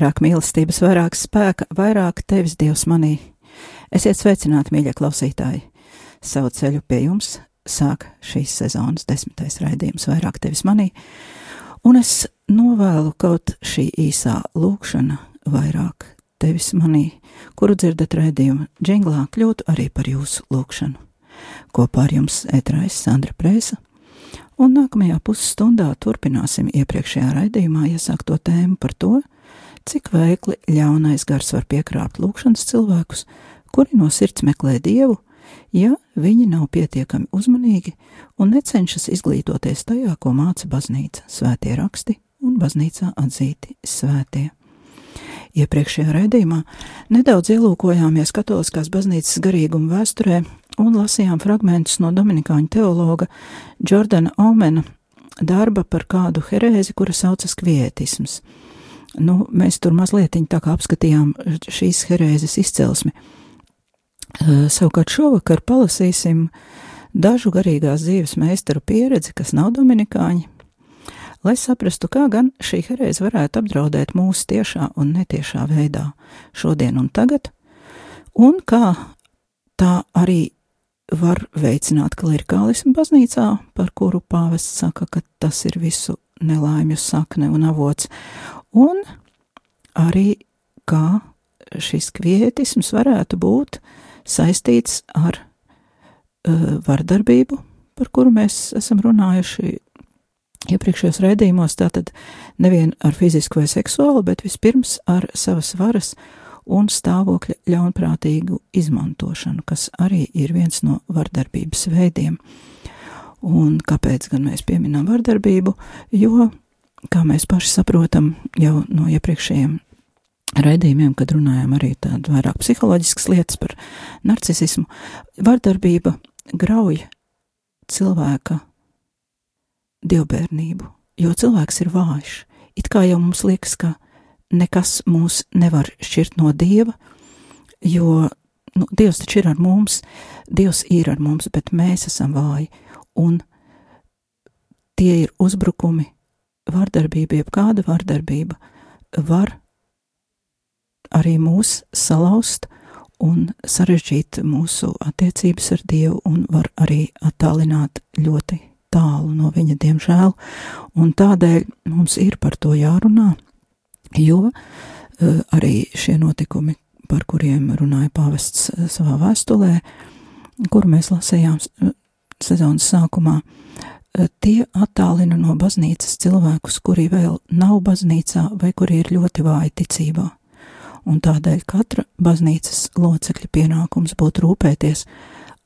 vairāk mīlestības, vairāk spēka, vairāk tevis Dievs manī. Esiet sveicināti, mīļie klausītāji! Savu ceļu pie jums sāk šīs sezonas desmitais raidījums, vairāk tevis manī, un es novēlu kaut šī īsā lūkšana vairāk tevis manī, kuru dzirdat raidījuma džinglā, kļūtu arī par jūsu lūkšanu. Kopā ar jums ētrājas Sandra Prēsa, un nākamajā pusstundā turpināsim iepriekšējā raidījumā iesākto tēmu par to, cik veikli ļaunais gars var piekrāpt lūkšanas cilvēkus, kuri no sirds meklē dievu, ja viņi nav pietiekami uzmanīgi un necenšas izglītoties tajā, ko māca baznīca, svētie raksti un baznīcā atzīti svētie. Iepriekšējā raidījumā nedaudz ielūkojāmies katoliskās baznīcas garīguma vēsturē un lasījām fragmentus no dominikāņu teologa Jordana Omena darba par kādu herēzi, kura saucas kvietisms. Nu, mēs tur mazliet tā kā apskatījām šīs herēzes izcelsmi. Eh, Savukārt šovakar palasīsim dažu garīgās dzīves meistaru pieredzi, kas nav dominikāņi, lai saprastu, kā gan šī herēze varētu apdraudēt mūsu tiešā un netiešā veidā, šodien un tagad, un kā tā arī var veicināt klerikālismu baznīcā, par kuru pāvests saka, ka tas ir visu nelaimju sakne un avots, un arī kā šis kvietisms varētu būt saistīts ar uh, vardarbību, par kuru mēs esam runājuši iepriekšējos raidījumos, tātad nevien ar fizisku vai seksuālu, bet vispirms ar savas varas un stāvokļa ļaunprātīgu izmantošanu, kas arī ir viens no vardarbības veidiem. Un kāpēc gan mēs pieminām vardarbību? Jo, kā mēs paši saprotam jau no iepriekšējiem raidījumiem, kad runājām arī tādu vairāk psiholoģiskas lietas par narcisismu, vardarbība grauj cilvēka dievbijību, jo cilvēks ir vājš. It kā jau mums liekas, ka nekas mūs nevar šķirt no dieva, jo nu, Dievs taču ir ar mums, Dievs ir ar mums, bet mēs esam vāji, un tie ir uzbrukumi, vardarbība, jeb kāda vardarbība var arī mūs salauzt un sarežģīt mūsu attiecības ar Dievu un var arī attālināt ļoti tālu no viņa, diemžēl, un tādēļ mums ir par to jārunā, jo uh, arī šie notikumi, par kuriem runāja pāvests uh, savā vēstulē, kuru mēs lasījām sezonas sākumā, tie attālina no baznīcas cilvēkus, kuri vēl nav baznīcā vai kuri ir ļoti vāji ticībā. Un tādēļ katra baznīcas locekļa pienākums būtu rūpēties,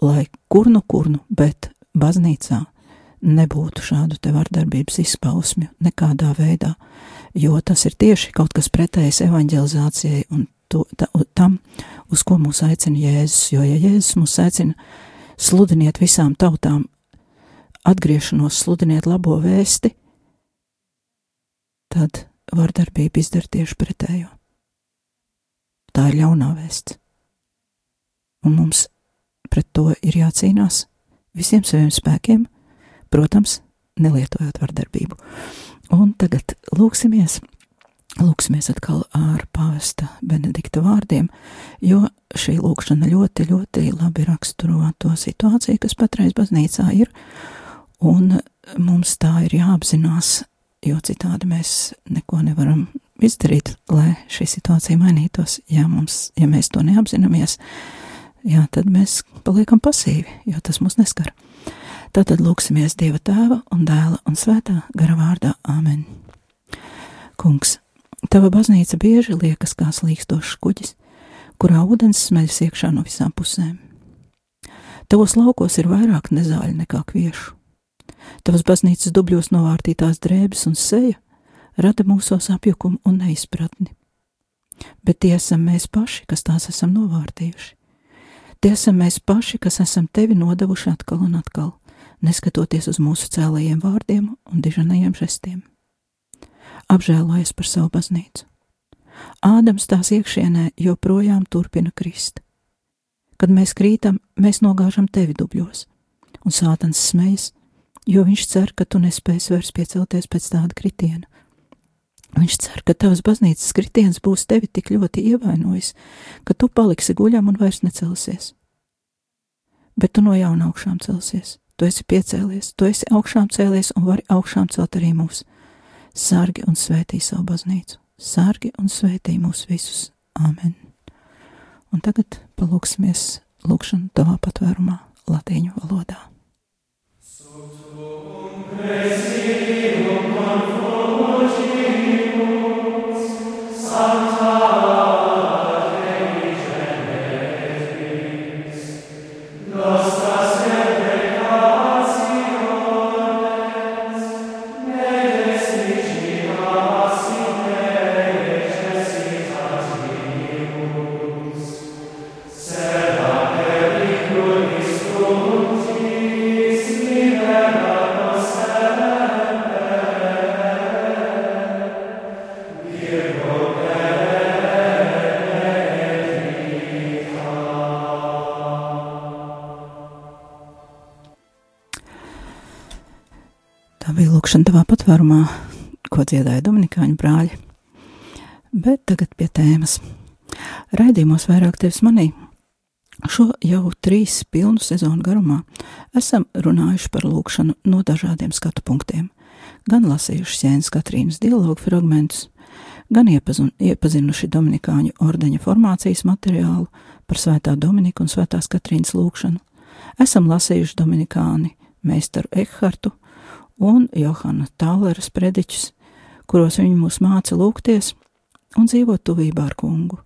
lai kur nu kur nu, bet baznīcā nebūtu šādu te vardarbības izpausmju nekādā veidā, jo tas ir tieši kaut kas pretējs evanģelizācijai un to, ta, tam, uz ko mūs aicina Jēzus, jo ja Jēzus mūs aicina sludiniet visām tautām atgriešanos, sludiniet labo vēsti, tad vardarbība izdara tieši pretējo. Tā ir ļaunā vēsts. Un mums pret to ir jācīnās visiem saviem spēkiem, protams, nelietojot vardarbību. Un tagad lūksimies, lūksimies atkal ar pāvesta Benedikta vārdiem, jo šī lūkšana ļoti, ļoti labi raksturo to situāciju, kas patreiz baznīcā ir, un mums tā ir jāapzinās, jo citādi mēs neko nevaram izdarīt, lai šī situācija mainītos. Ja, mums, ja mēs to neapzināmies, jā, tad mēs paliekam pasīvi, jo tas mūs neskar. Tātad lūksimies Dieva tēva un dēla un svētā gara vārdā Āmen. Kungs, tava baznīca bieži liekas kā slīkstošs kuģis, kurā ūdens smeļas iekšā no visām pusēm. Tavos laukos ir vairāk nezāļu nekā kviešu. Tavas baznīcas dubļos novārtītās drēbes un seja rada mūsos apjukumu un neizpratni. Bet tie esam mēs paši, kas tās esam novārtījuši. Tie esam mēs paši, kas esam tevi nodevuši atkal un atkal, neskatoties uz mūsu cēlajiem vārdiem un dižanajiem žestiem. Apžēlojies par savu baznīcu. Ādams tās iekšienē joprojām turpina krist. Kad mēs krītam, mēs nogāžam tevi dubļos, un sātans smejas, jo viņš cer, ka tu nespēsi vairs piecelties pēc tāda kritiena. Viņš cer, ka tavs baznīcas kritiens būs tevi tik ļoti ievainojis, ka tu paliksi guļam un vairs necelsies. Bet tu no jauna augšām celsies, tu esi piecēlies, tu esi augšām cēlies un vari augšām celt arī mūs. Sargi un svētī savu baznīcu, sargi un svētī mūs visus. Āmen! Un tagad palūksimies lūkšanu tavā patvērumā, latīņu valodā. Praise. Patvērumā, ko dziedāja Dominikāņu brāļi. Bet tagad pie tēmas. Raidījumos vairāk tevis manī. Šo jau trīs pilnu sezonu garumā esam runājuši par lūkšanu no dažādiem skatu punktiem. Gan lasījuši Jēnas Katrīnas dialogu fragmentus, gan iepazun, iepazinuši Dominikāņu ordeņa formācijas materiālu par Svētā Dominika un Svētās Katrīnas lūkšanu. Esam lasījuši Dominikāni meistaru Ekhartu un Johana Tāleres prediķus, kuros viņi mūs māca lūgties un dzīvot tuvībā ar kungu.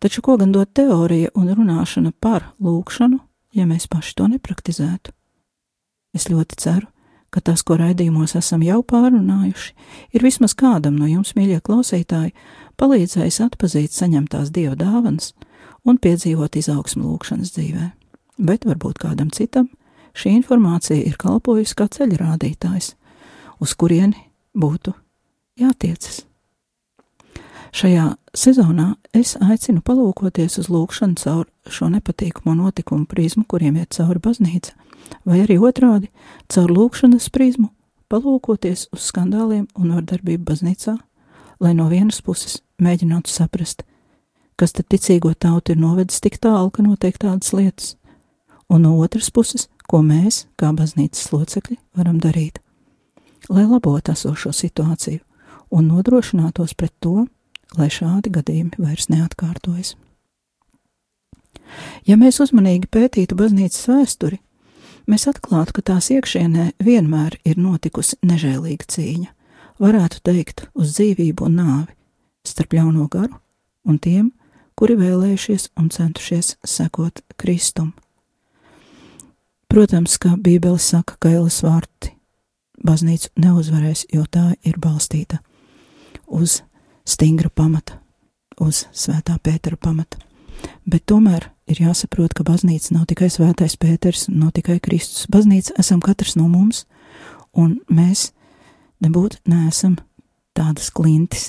Taču ko gan dod teorija un runāšana par lūgšanu, ja mēs paši to nepraktizētu? Es ļoti ceru, ka tas, ko raidījumos esam jau pārunājuši, ir vismaz kādam no jums, mīļie klausītāji, palīdzējis atpazīt saņemtās dieva dāvanas un piedzīvot izaugsmu lūgšanas dzīvē. Bet varbūt kādam citam šī informācija ir kalpojusi kā ceļa rādītājs, uz kurieni būtu jātiecas. Šajā sezonā es aicinu palūkoties uz lūkšanu caur šo nepatīkamo notikumu prizmu, kuriem iet cauri baznīca, vai arī otrādi caur lūkšanas prizmu palūkoties uz skandāliem un vardarbību baznīcā, lai no vienas puses mēģinātu saprast, kas tad ticīgo tautu ir novedis tik tālu, ka notiek tādas lietas, un no otras puses, ko mēs, kā baznīcas locekļi, varam darīt, lai labotu esošo situāciju un nodrošinātos pret to, lai šādi gadījumi vairs neatkārtojas. Ja mēs uzmanīgi pētītu baznīcas vēsturi, mēs atklātu, ka tās iekšienē vienmēr ir notikusi nežēlīga cīņa, varētu teikt, uz dzīvību un nāvi, starp ļauno garu un tiem, kuri vēlējušies un centušies sekot Kristum. Protams, ka Bībele saka, ka Elas vārti baznīcu neuzvarēs, jo tā ir balstīta uz stingra pamata, uz svētā Pētera pamata. Bet tomēr ir jāsaprot, ka baznīca nav tikai svētais Pēters, nav tikai Kristus. Baznīca esam katrs no mums, un mēs nebūtu neesam tādas klintis,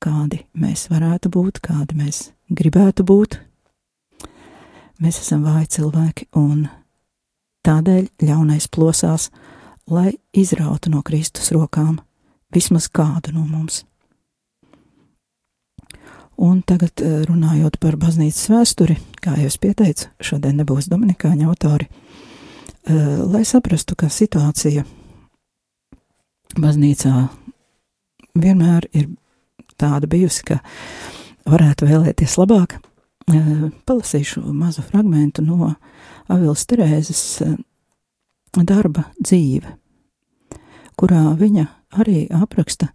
kādi mēs varētu būt, kādi mēs gribētu būt. Mēs esam vāji cilvēki, un tādēļ ļaunais plosās, lai izrautu no Kristus rokām vismaz kādu no mums. Un tagad eh, runājot par baznīcas vēsturi, kā jau es pieteicu, šodien nebūs Dominikāņu autori, eh, lai saprastu, ka situācija baznīcā vienmēr ir tāda bijusi, ka varētu vēlēties labāk. Eh, palasīšu mazu fragmentu no Avils Terēzes darba dzīve, kurā viņa arī apraksta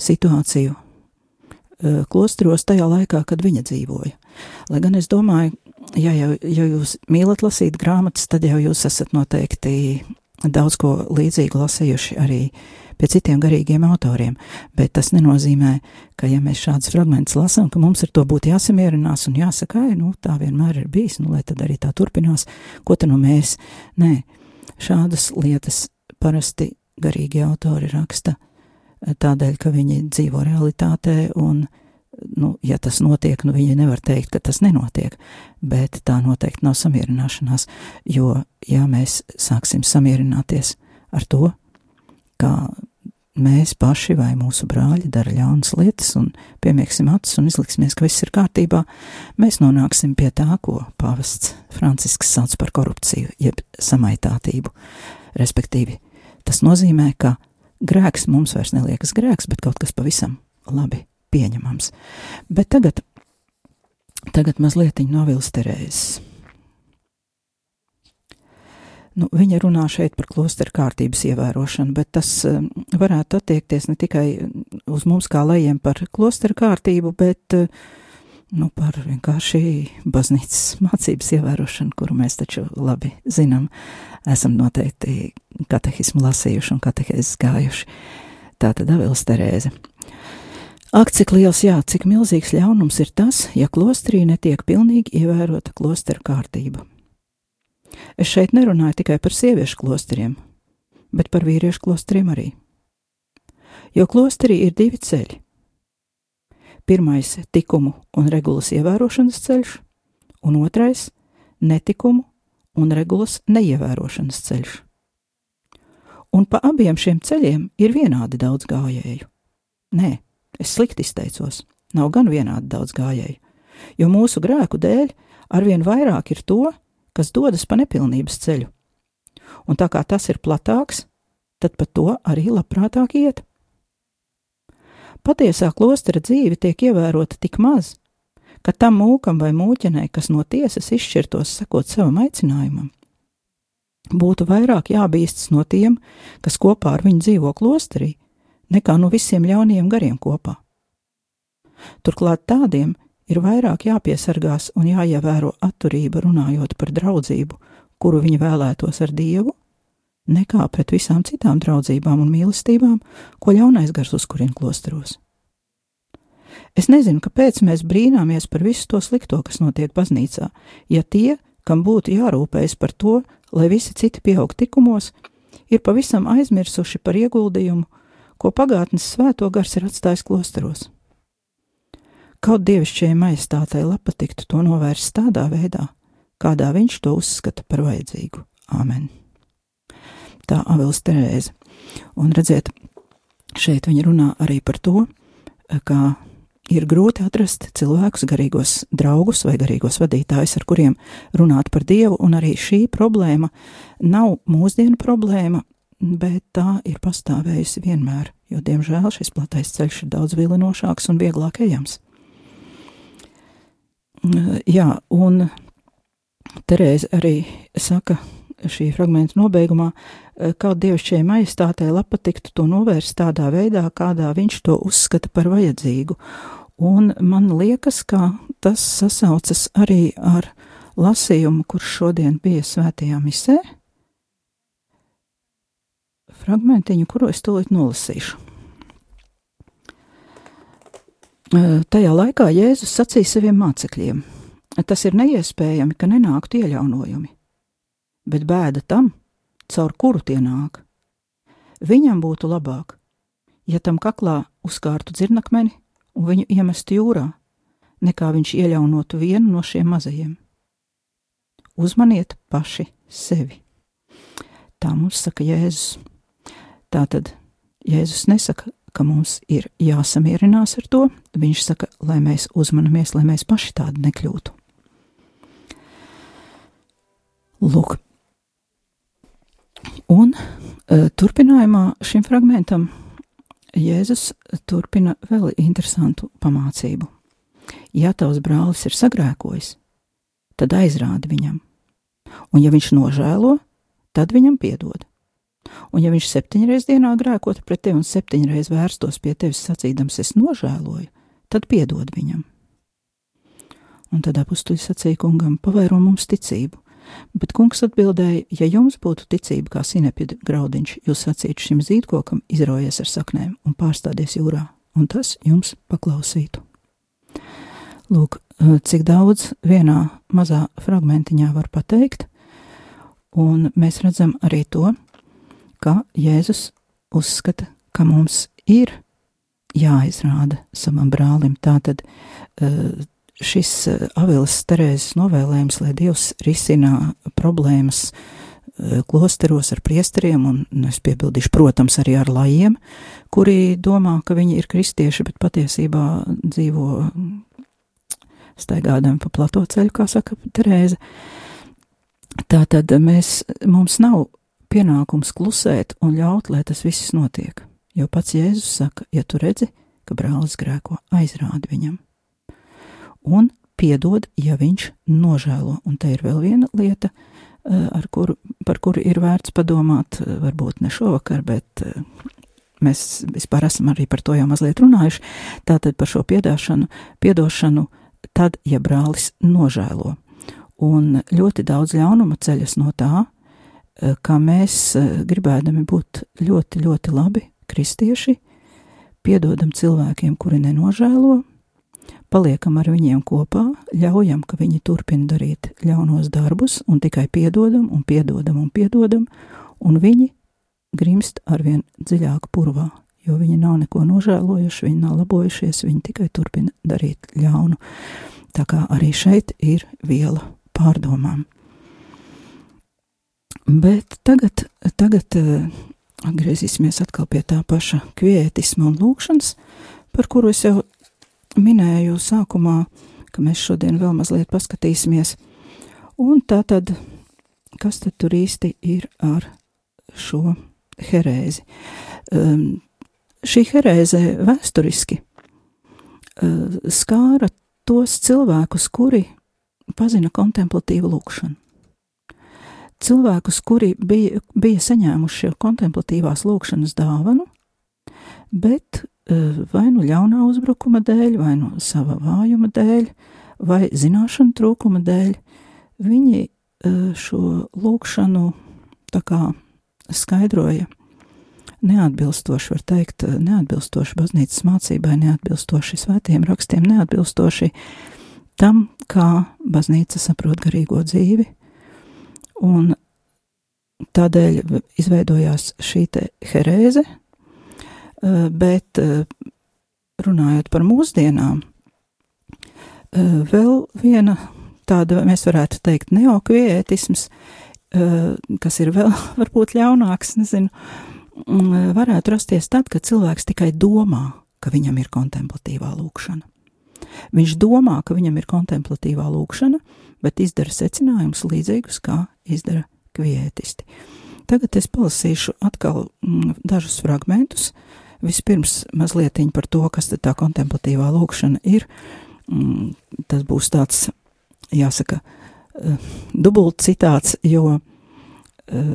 situāciju Eh, klostros tajā laikā, kad viņa dzīvoja. Lai gan es domāju, ja jau ja jūs mīlat lasīt grāmatas, tad jau jūs esat noteikti daudz ko līdzīgu lasījuši arī pie citiem garīgiem autoriem, bet tas nenozīmē, ka ja mēs šādus fragmentus lasām, ka mums ar to būtu jāsamierinās un jāsaka, ai, nu, tā vienmēr ir bijis, nu, lai tad arī tā turpinās, ko tad nu mēs, nē, šādas lietas parasti garīgi autori raksta tādēļ, ka viņi dzīvo realitātē un, nu, ja tas notiek, nu, viņi nevar teikt, ka tas nenotiek, bet tā noteikti nav samierināšanās, jo, ja mēs sāksim samierināties ar to, kā mēs paši vai mūsu brāļi dara ļaunas lietas un piemieksim acis un izliksimies, ka viss ir kārtībā, mēs nonāksim pie tā, ko pāvests Francisks sauc par korupciju, jeb samaitātību. Respektīvi, tas nozīmē, ka grēks mums vairs neliekas grēks, bet kaut kas pavisam labi pieņemams. Bet tagad, tagad mazliet no Vilsterēzes. Nu, viņa runā šeit par klosteru kārtības ievērošanu, bet tas um, varētu attiekties ne tikai uz mums kā lejiem par klosteru kārtību, bet uh, nu, par vienkārši baznīcas mācības ievērošanu, kuru mēs taču labi zinām, esam noteikti katehismu lasījuši un katehēzes gājuši. Tā tad Avils Terēze. Ak, cik liels, jā, cik milzīgs ļaunums ir tas, ja klosterī netiek pilnīgi ievērota klosteru kārtība. Es šeit nerunāju tikai par sieviešu klosteriem, bet par vīriešu klosteriem arī. Jo klosterī ir divi ceļi. Pirmais - likumu un regulas ievērošanas ceļš, un otrais - netikumu un regulas neievērošanas ceļš. Un pa abiem šiem ceļiem ir vienādi daudz gājēju. Nē, es slikti izteicos, nav gan vienādi daudz gājēju, jo mūsu grēku dēļ arvien vairāk ir to, kas dodas pa nepilnības ceļu. Un tā kā tas ir platāks, tad pa to arī labprātāk iet. Patiesā klostera dzīve tiek ievērota tik maz, ka tam mūkam vai mūķenei, kas no tiesas izšķirtos sekot savam aicinājumam, būtu vairāk jābīstas no tiem, kas kopā ar viņu dzīvo klosterī, nekā no visiem ļaunajiem gariem kopā. Turklāt tādiem, ir vairāk jāpiesargās un jāievēro atturība runājot par draudzību, kuru viņi vēlētos ar Dievu, nekā pret visām citām draudzībām un mīlestībām, ko ļaunais gars uzkurina klosteros. Es nezinu, kāpēc mēs brīnāmies par visu to slikto, kas notiek baznīcā, ja tie, kam būtu jārūpējas par to, lai visi citi pieaug tikumos, ir pavisam aizmirsuši par ieguldījumu, ko pagātnes svēto gars ir atstājis klosteros. Kaut dievišķajai majestātei patiktu to novērst tādā veidā, kādā viņš to uzskata par vajadzīgu. Āmen. Tā Avils Terēze. Un redziet, šeit viņa runā arī par to, ka ir grūti atrast cilvēkus, garīgos draugus vai garīgos vadītājus, ar kuriem runāt par Dievu, un arī šī problēma nav mūsdienu problēma, bet tā ir pastāvējusi vienmēr, jo, diemžēl, šis platais ceļš ir daudz vilinošāks un vieglāk ejams. Jā, un Terēze arī saka šī fragmenta nobeigumā, kā dievišķajai majestātei patiktu to novērst tādā veidā, kādā viņš to uzskata par vajadzīgu. Un man liekas, ka tas sasaucas arī ar lasījumu, kurš šodien bija svētajā misē. Fragmentiņu, kuru es tūlīt nolasīšu. Tajā laikā Jēzus sacīja saviem mācekļiem: Tas ir neiespējami, ka nenāktu iejaunojumi, bet bēda tam, caur kuru tie nāk. Viņam būtu labāk, ja tam kaklā uzkārtu dzirnakmeni un viņu iemestu jūrā, nekā viņš iejaunotu vienu no šiem mazajiem. Uzmaniet paši sevi. Tā mums saka Jēzus. Tā tad Jēzus nesaka, ka mums ir jāsamierinās ar to. Viņš saka, lai mēs uzmanamies, lai mēs paši tādi nekļūtu. Lūk, un uh, turpinājumā šim fragmentam Jēzus turpina vēl interesantu pamācību. Ja tavs brālis ir sagrēkojis, tad aizrādi viņam, un ja viņš nožēlo, tad viņam piedod. Un ja viņš septiņreiz dienā grēkotu pret tevi un septiņreiz vērstos pie tevis sacīdams, es nožēloju, tad piedod viņam. Un tad apstuļi sacīja kungam, pavairo mums ticību. Bet kungs atbildēja, ja jums būtu ticība kā sinepju graudiņš, jūs sacītu šim zīdkokam, izrojies ar saknēm un pārstādies jūrā, un tas jums paklausītu. Lūk, cik daudz vienā mazā fragmentiņā var pateikt, un mēs redzam arī to, ka Jēzus uzskata, ka mums ir jāizrāda savam brālim. Tātad šis Avilas Terēzes novēlējums, lai Dievs risina problēmas klosteros ar priesteriem, un es piebildīšu, protams, arī ar lajiem, kuri domā, ka viņi ir kristieši, bet patiesībā dzīvo staigādami pa plato ceļu, kā saka Terēze. Tātad mēs, mums nav pienākums klusēt un ļaut, lai tas viss notiek. Jo pats Jēzus saka, ja tu redzi, ka brālis grēko, aizrādi viņam. Un piedod, ja viņš nožēlo. Un te ir vēl viena lieta, ar kuru, par kuru ir vērts padomāt, varbūt ne šovakar, bet mēs vispār esam arī par to jau mazliet runājuši. Tātad par šo piedāšanu, piedošanu tad, ja brālis nožēlo. Un ļoti daudz ļaunuma ceļas no tā, ka mēs gribēdami būt ļoti, ļoti labi kristieši, piedodam cilvēkiem, kuri nenožēlo, paliekam ar viņiem kopā, ļaujam, ka viņi turpina darīt ļaunos darbus, un tikai piedodam, un piedodam, un piedodam, un viņi grimst arvien dziļāk purvā, jo viņi nav neko nožēlojuši, viņi nav labojušies, viņi tikai turpina darīt ļaunu. Tā kā arī šeit ir viela pārdomām. Bet tagad, tagad atgriezīsimies atkal pie tā paša kvietisma un lūkšanas, par kuru es jau minēju sākumā, ka mēs šodien vēl mazliet paskatīsimies. Un tā tad, kas tad tur īsti ir ar šo herēzi? Um, šī herēze vēsturiski uh, skāra tos cilvēkus, kuri pazina kontemplatīvu lūkšanu cilvēkus, kuri bija, bija saņēmuši šo kontemplatīvās lūkšanas dāvanu, bet eh, vai nu ļaunā uzbrukuma dēļ, vai nu sava vājuma dēļ, vai zināšanu trūkuma dēļ, viņi eh, šo lūkšanu tā kā skaidroja neatbilstoši, var teikt, neatbilstoši baznīcas mācībai, neatbilstoši svētiem rakstiem, neatbilstoši tam, kā baznīca saprot garīgo dzīvi Un tādēļ izveidojās šī herēze, eh, bet eh, runājot par mūsdienām, eh, vēl viena tāda, mēs varētu teikt, neokvietisms, kas ir vēl varbūt ļaunāks, nezinu, mm, varētu rasties tad, kad cilvēks tikai domā, ka viņam ir kontemplatīvā lūkšana. Viņš domā, ka viņam ir kontemplatīvā lūkšana, bet izdara secinājumus līdzīgus, kā izdara kvietisti. Tagad es palasīšu atkal mm, dažus fragmentus. Vispirms mazliet par to, kas tā kontemplatīvā lūkšana ir. Mm, tas būs tāds, jāsaka, uh, dubult citāts, jo uh,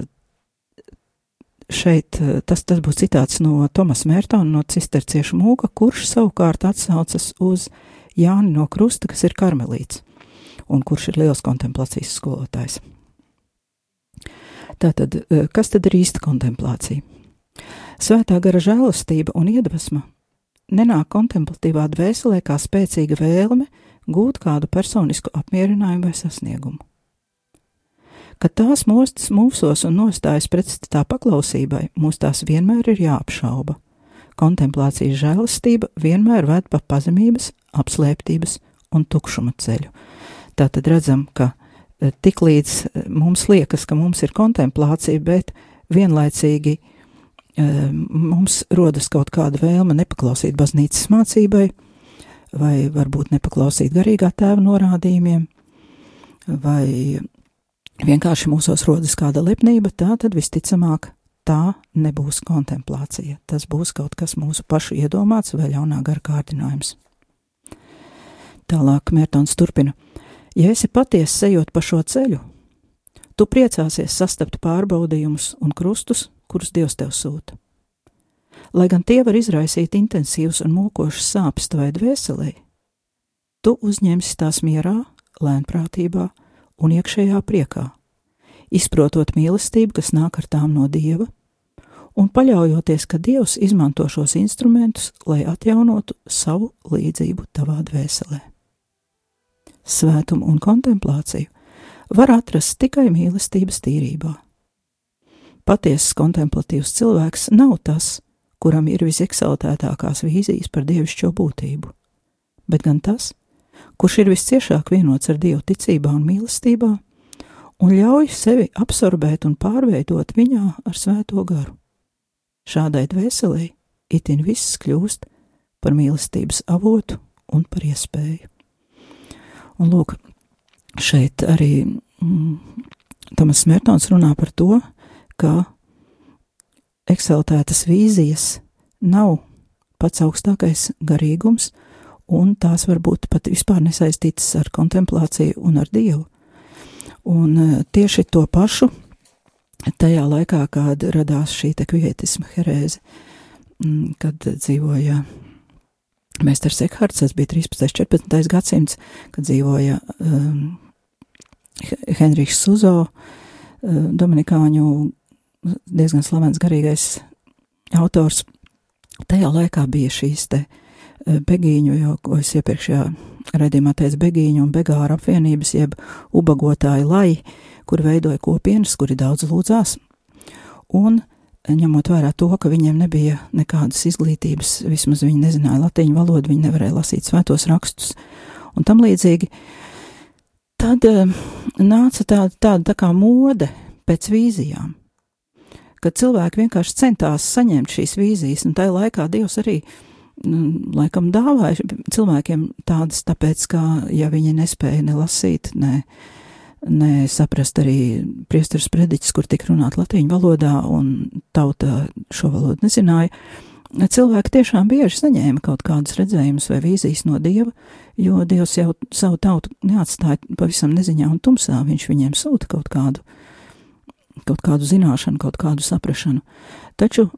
šeit uh, tas, tas būs citāts no Tomas Mērtona, no cisterciešu mūka, kurš savukārt atsaucas uz Jāni no Krusta, kas ir karmelīts un kurš ir liels kontemplācijas skolotājs. Tātad, eh, kas tad ir īsta kontemplācija? Svētā gara žēlastība un iedvesma nenāk kontemplatīvā dvēselē kā spēcīga vēlme gūt kādu personisku apmierinājumu vai sasniegumu. Kad tās mostas mūsos un nostājas pretstatā paklausībai, mūs tās vienmēr ir jāapšauba. Kontemplācijas žēlastība vienmēr ved pa pazemības, apslēptības un tukšuma ceļu. Tā tad redzam, ka eh, tik līdz eh, mums liekas, ka mums ir kontemplācija, bet vienlaicīgi eh, mums rodas kaut kāda vēlme nepaklausīt baznīcas mācībai, vai varbūt nepaklausīt garīgā tēva norādījumiem, vai vienkārši mūsos rodas kāda lepnība, tā tad visticamāk tā nebūs kontemplācija. Tas būs kaut kas mūsu pašu iedomāts vai ļaunā gara kārdinājums. Tālāk Mērtons turpina. Ja esi patiesi ejot pa šo ceļu, tu priecāsies sastapt pārbaudījumus un krustus, kurus Dievs tev sūta. Lai gan tie var izraisīt intensīvus un mokošus sāpes tavai dvēselē, tu uzņemsi tās mierā, lēnprātībā un iekšējā priekā, izprotot mīlestību, kas nāk ar tām no dieva, un paļaujoties, ka dievs izmanto šos instrumentus, lai atjaunotu savu līdzību tavā dvēselē. Svētumu un kontemplāciju var atrast tikai mīlestības tīrībā. Patiesas kontemplatīvs cilvēks nav tas, kuram ir viseksaltētākās vīzijas par dievišķo būtību, bet gan tas, kurš ir visciešāk vienots ar Dievu ticībā un mīlestībā, un ļauj sevi absorbēt un pārveidot viņā ar svēto garu. Šādai dvēselē itin viss kļūst par mīlestības avotu un par iespēju. Un lūk, šeit arī mm, Tomas Mērtons runā par to, ka eksaltētas vīzijas nav pats augstākais garīgums, un tās varbūt pat vispār nesaistītas ar kontemplāciju un ar Dievu. Un e, tieši to pašu tajā laikā, kad radās šī kvietisma herēze, kad dzīvoja Mēsters Ekhards, tas bija 13. 14. gadsimts, kad dzīvoja um, Henrijs Suzo, um, Dominikāņu diezgan slavens garīgais autors. Tajā laikā bija šīs te uh, begīņu, jau, ko es iepriekšējā redzījumā teicu, begīņu un begāra apvienības, jeb ubagotāju lai, kur veidoja kopienas, kuri daudz lūdzās, un ņemot vērā to, ka viņiem nebija nekādas izglītības, vismaz viņi nezināja latīņu valodu, viņi nevarēja lasīt svētos rakstus un tam līdzīgi, tad uh, nāca tāda, tāda tā kā mode pēc vīzijām, kad cilvēki vienkārši centās saņemt šīs vīzijas, un tajā laikā Dievs arī Nu, laikam dāvāja cilvēkiem tādas, tāpēc, ka, ja viņi nespēja ne lasīt, ne, ne saprast arī priesteris prediķis, kur tik runāt latīņu valodā, un tauta šo valodu nezināja, cilvēki tiešām bieži saņēma kaut kādus redzējumus vai vīzijas no Dieva, jo Dievs jau savu tautu neatstāja pavisam neziņā un tumsā, viņš viņiem sūta kaut kādu, kaut kādu zināšanu, kaut kādu saprašanu. Taču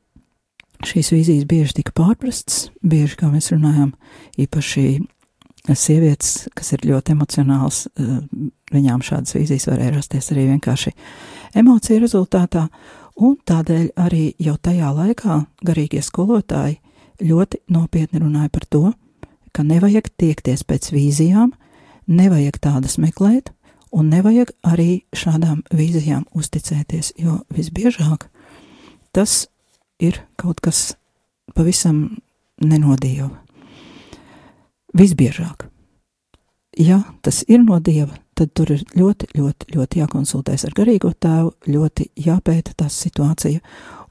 Šīs vīzijas bieži tika pārprastas, bieži, kā mēs runājam, īpaši sievietes, kas ir ļoti emocionāls, eh, viņām šādas vīzijas varēja rasties arī vienkārši emociju rezultātā, un tādēļ arī jau tajā laikā garīgie skolotāji ļoti nopietni runāja par to, ka nevajag tiekties pēc vīzijām, nevajag tādas meklēt, un nevajag arī šādām vīzijām uzticēties, jo visbiežāk tas ir kaut kas pavisam nenodieva. Visbiežāk. Ja tas ir no dieva, tad tur ir ļoti, ļoti, ļoti jākonsultēs ar garīgo tēvu, ļoti jāpēta tā situācija,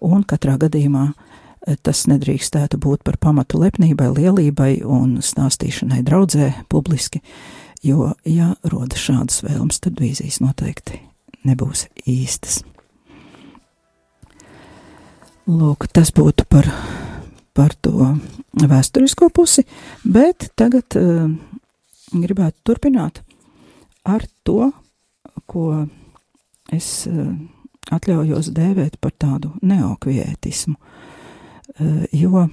un katrā gadījumā eh, tas nedrīkstētu būt par pamatu lepnībai, lielībai un stāstīšanai draudzē publiski, jo, ja rodas šādas vēlmes, tad vīzijas noteikti nebūs īstas. Lūk, tas būtu par, par to vēsturisko pusi, bet tagad uh, gribētu turpināt ar to, ko es uh, atļaujos dēvēt par tādu neokvietismu, uh, jo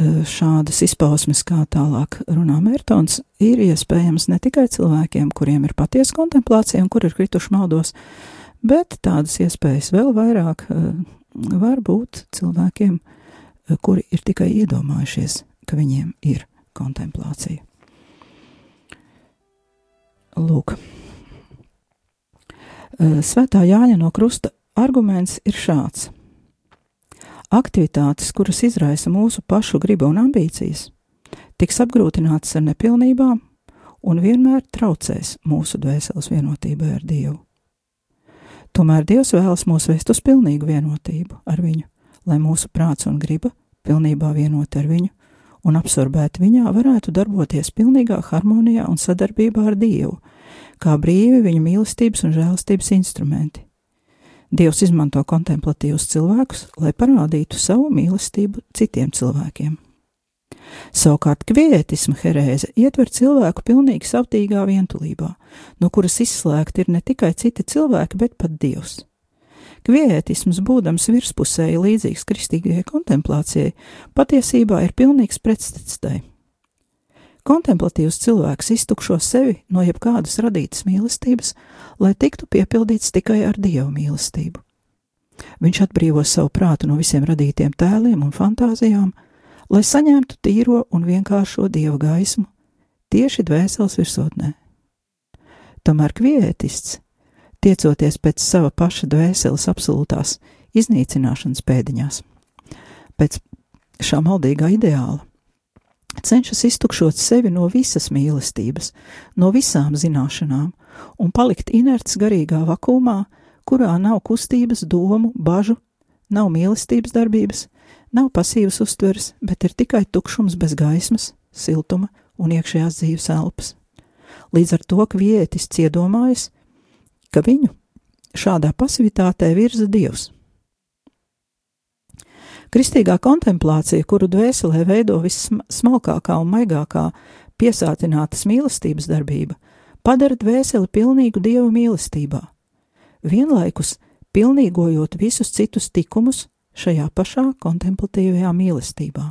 šādas izpausmes, kā tālāk runā Mērtons, ir iespējams ne tikai cilvēkiem, kuriem ir patiesa kontemplācija un kur ir krituši maldos, bet tādas iespējas vēl vairāk var būt cilvēkiem, eh, kuri ir tikai iedomājušies, ka viņiem ir kontemplācija. Lūk, eh, Svētā Jāņa no Krusta arguments ir šāds. Aktivitātes, kuras izraisa mūsu pašu gribu un ambīcijas, tiks apgrūtinātas ar nepilnībām un vienmēr traucēs mūsu dvēseles vienotībai ar Dievu. Tomēr Dievs vēlas mūs vest uz pilnīgu vienotību ar viņu, lai mūsu prāts un griba pilnībā vienoti ar viņu un absorbēti viņā varētu darboties pilnīgā harmonijā un sadarbībā ar Dievu, kā brīvi viņa mīlestības un žēlastības instrumenti. Dievs izmanto kontemplatīvus cilvēkus, lai parādītu savu mīlestību citiem cilvēkiem. Savukārt kvietisma herēze ietver cilvēku pilnīgi savtīgā vientulībā, no kuras izslēgti ir ne tikai citi cilvēki, bet pat Dievs. Kvietisms, būdams virspusēji līdzīgs kristīgajai kontemplācijai, patiesībā ir pilnīgs pretstats tai. Kontemplatīvs cilvēks iztukšo sevi no jebkādas radītas mīlestības, lai tiktu piepildīts tikai ar dievu mīlestību. Viņš atbrīvo savu prātu no visiem radītiem tēliem un fantāzijām, lai saņemtu tīro un vienkāršo dieva gaismu tieši dvēseles virsotnē. Tomēr kvietists, tiecoties pēc sava paša dvēseles absolūtās iznīcināšanas pēdiņās, pēc šā maldīgā ideāla, cenšas iztukšot sevi no visas mīlestības, no visām zināšanām un palikt inerts garīgā vakumā, kurā nav kustības, domu, bažu, nav mīlestības darbības, nav pasīvas uztveres, bet ir tikai tukšums bez gaismas, siltuma un iekšējās dzīves elpas. Līdz ar to kvietis ciedomājas, ka viņu šādā pasivitātē virza Dievs. Kristīgā kontemplācija, kuru dvēselē veido vissmalkākā un maigākā piesātinātas mīlestības darbība, padara dvēseli pilnīgu dievu mīlestībā, vienlaikus pilnīgojot visus citus tikumus šajā pašā kontemplatīvajā mīlestībā.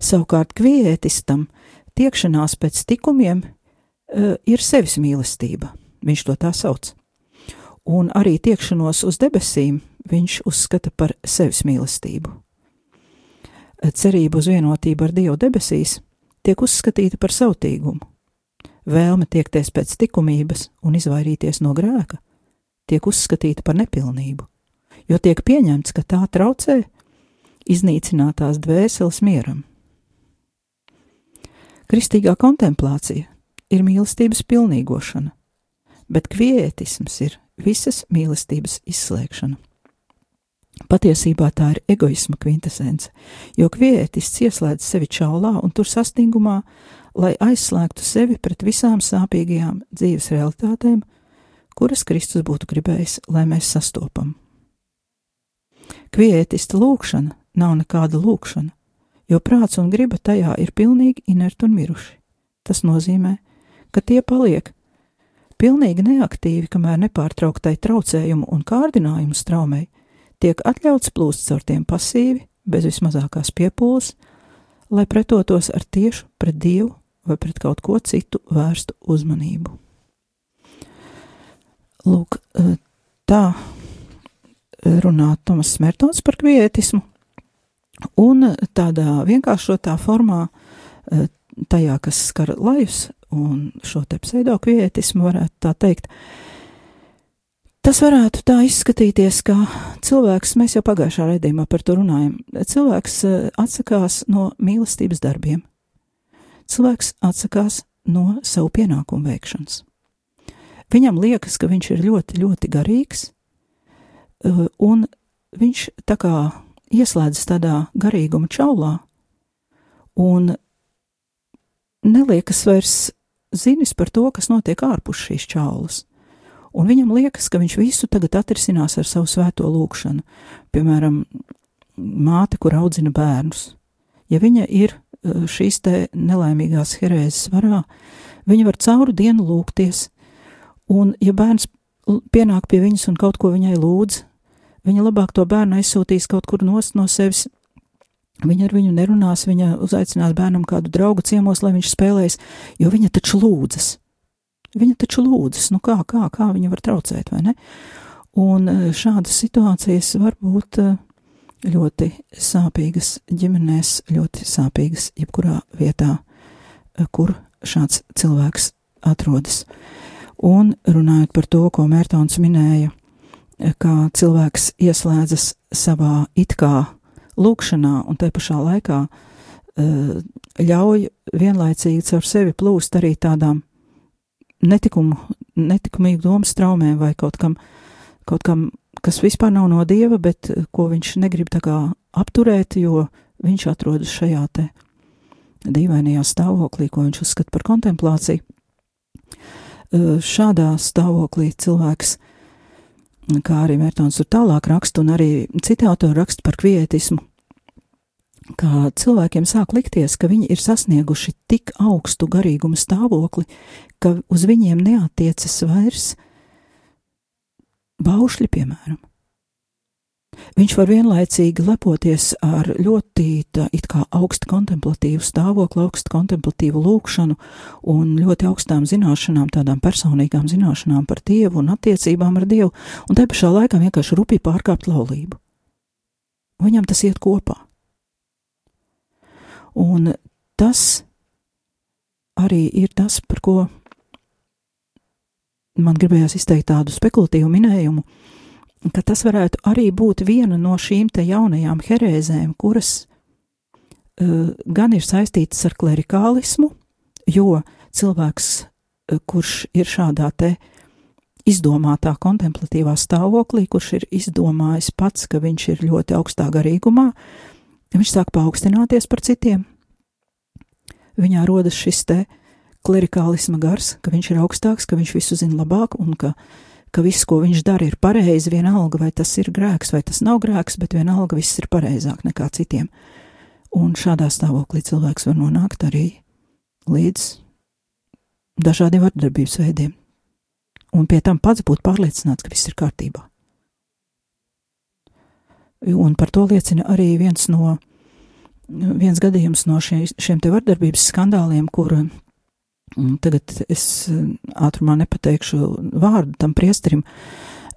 Savukārt kvietistam tiekšanās pēc tikumiem uh, ir sevis mīlestība, viņš to tā sauc, un arī tiekšanos uz debesīm viņš uzskata par sevis mīlestību. Cerība uz vienotību ar Dievu debesīs tiek uzskatīta par sautīgumu. Vēlme tiekties pēc likumības un izvairīties no grēka tiek uzskatīta par nepilnību, jo tiek pieņemts, ka tā traucē iznīcinātās dvēseles mieram. Kristīgā kontemplācija ir mīlestības pilnīgošana, bet kvietisms ir visas mīlestības izslēgšana. Patiesībā tā ir egoisma kvintesence, jo kvietists ieslēdz sevi čaulā un tur sastingumā, lai aizslēgtu sevi pret visām sāpīgajām dzīves realitātēm, kuras Kristus būtu gribējis, lai mēs sastopam. Kvietista lūkšana nav nekāda lūkšana, jo prāts un griba tajā ir pilnīgi inerti un miruši. Tas nozīmē, ka tie paliek pilnīgi neaktīvi, kamēr nepārtrauktai traucējumu un kārdinājumu straumei tiek atļauts plūst caur tiem pasīvi, bez vismazākās piepūles, lai pretotos ar tiešu pret Dievu vai pret kaut ko citu vērstu uzmanību. Lūk, e, tā runā Tomas Smertons par kvietismu, un tādā vienkāršotā formā, e, tajā, kas skar lajus un šo te pseido kvietismu, varētu tā teikt, Tas varētu tā izskatīties, ka cilvēks, mēs jau pagājušā raidījumā par to runājam, cilvēks eh, atsakās no mīlestības darbiem. Cilvēks atsakās no savu pienākumu veikšanas. Viņam liekas, ka viņš ir ļoti, ļoti garīgs, eh, un viņš tā kā ieslēdzas tādā garīguma čaulā, un neliekas vairs zinis par to, kas notiek ārpus šīs čaulas un viņam liekas, ka viņš visu tagad atrisinās ar savu svēto lūgšanu. Piemēram, māte, kur audzina bērnus. Ja viņa ir eh, šīs te nelaimīgās herēzes varā, viņa var cauru dienu lūgties, un ja bērns pienāk pie viņas un kaut ko viņai lūdz, viņa labāk to bērnu aizsūtīs kaut kur nost no sevis. Viņa ar viņu nerunās, viņa uzaicinās bērnam kādu draugu ciemos, lai viņš spēlēs, jo viņa taču lūdzas. Viņa taču lūdzas, nu kā, kā, kā viņa var traucēt, vai ne? Un e, šādas situācijas var būt e, ļoti sāpīgas ģimenēs, ļoti sāpīgas jebkurā vietā, e, kur šāds cilvēks atrodas. Un runājot par to, ko Mērtons minēja, kā cilvēks ieslēdzas savā it kā lūkšanā un te pašā laikā ļauj vienlaicīgi caur sevi plūst arī tādām netikumu, netikumīgu domu straumēm vai kaut kam, kaut kam, kas vispār nav no dieva, bet eh, ko viņš negrib tā kā apturēt, jo viņš atrodas šajā te dīvainajā stāvoklī, ko viņš uzskata par kontemplāciju. Eh, šādā stāvoklī cilvēks, kā arī Mērtons tur tālāk raksta, un arī citi autori raksta par kvietismu, ka cilvēkiem sāk likties, ka viņi ir sasnieguši tik augstu garīguma stāvokli, ka uz viņiem neatiecas vairs baušļi, piemēram. Viņš var vienlaicīgi lepoties ar ļoti tā, augstu kontemplatīvu stāvokli, augstu kontemplatīvu lūkšanu un ļoti augstām zināšanām, tādām personīgām zināšanām par Dievu un attiecībām ar Dievu, un te pašā laikā vienkārši rupīgi pārkāpt laulību. Viņam tas iet kopā. Un tas arī ir tas, par ko man gribējās izteikt tādu spekulatīvu minējumu, ka tas varētu arī būt viena no šīm te jaunajām herēzēm, kuras uh, gan ir saistītas ar klerikālismu, jo cilvēks, uh, kurš ir šādā te izdomātā kontemplatīvā stāvoklī, kurš ir izdomājis pats, ka viņš ir ļoti augstā garīgumā, viņš sāk paaugstināties par citiem. Viņā rodas šis te klerikālisma gars, ka viņš ir augstāks, ka viņš visu zina labāk un ka uh, ka viss, ko viņš dara, ir pareizi, vienalga, vai tas ir grēks, vai tas nav grēks, bet vienalga viss ir pareizāk nekā citiem. Un šādā stāvoklī cilvēks var nonākt arī līdz dažādiem vardarbības veidiem. Un pie tam pats būt pārliecināts, ka viss ir kārtībā. Un par to liecina arī viens no, viens gadījums no šie, šiem te vardarbības skandāliem, kur Tagad es eh, ātrumā nepateikšu vārdu tam priesterim,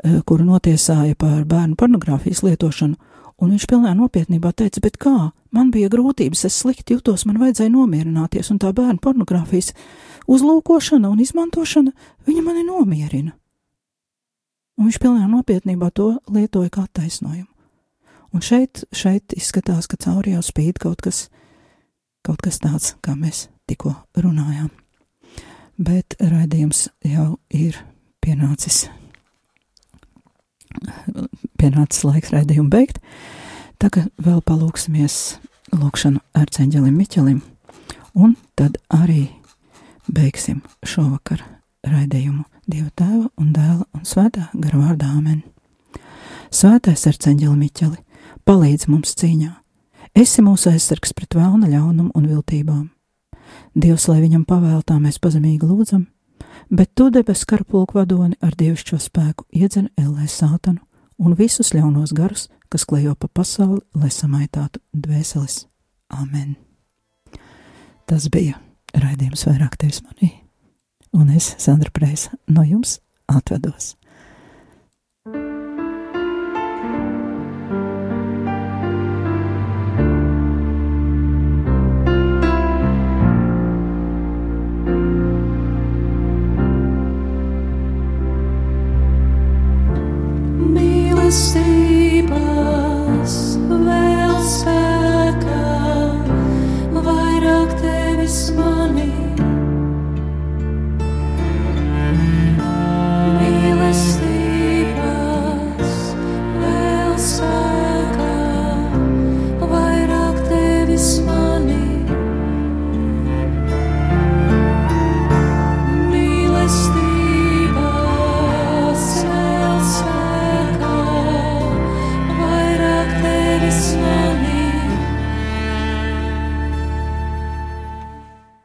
eh, kuru notiesāja par bērnu pornogrāfijas lietošanu, un viņš pilnā nopietnībā teica, bet kā, man bija grūtības, es slikti jutos, man vajadzēja nomierināties, un tā bērnu pornogrāfijas uzlūkošana un izmantošana, viņa mani nomierina. Un viņš pilnā nopietnībā to lietoja kā taisnojumu. Un šeit, šeit izskatās, ka cauri jau spīd kaut kas, kaut kas tāds, kā mēs tikko runājām bet raidījums jau ir pienācis. Pienācis laiks raidījumu beigt. Tagad vēl palūksimies lūkšanu ar ceņģelim Miķelim, un tad arī beigsim šovakar raidījumu Dieva tēva un dēla un svētā gara vārdā Āmen. Svētais ar ceņģeli Miķeli, palīdz mums cīņā. Esi mūsu aizsargs pret vēlna ļaunumu un viltībām Dievs, lai viņam pavēltā mēs pazemīgi lūdzam, bet tu debes karapulku vadoni ar dievišķo spēku iedzen ellē sātanu un visus ļaunos garus, kas klejo pa pasauli, lai samaitātu dvēseles. Amen. Tas bija raidījums vairāk tevis manī, un es, Sandra Preisa, no jums atvedos.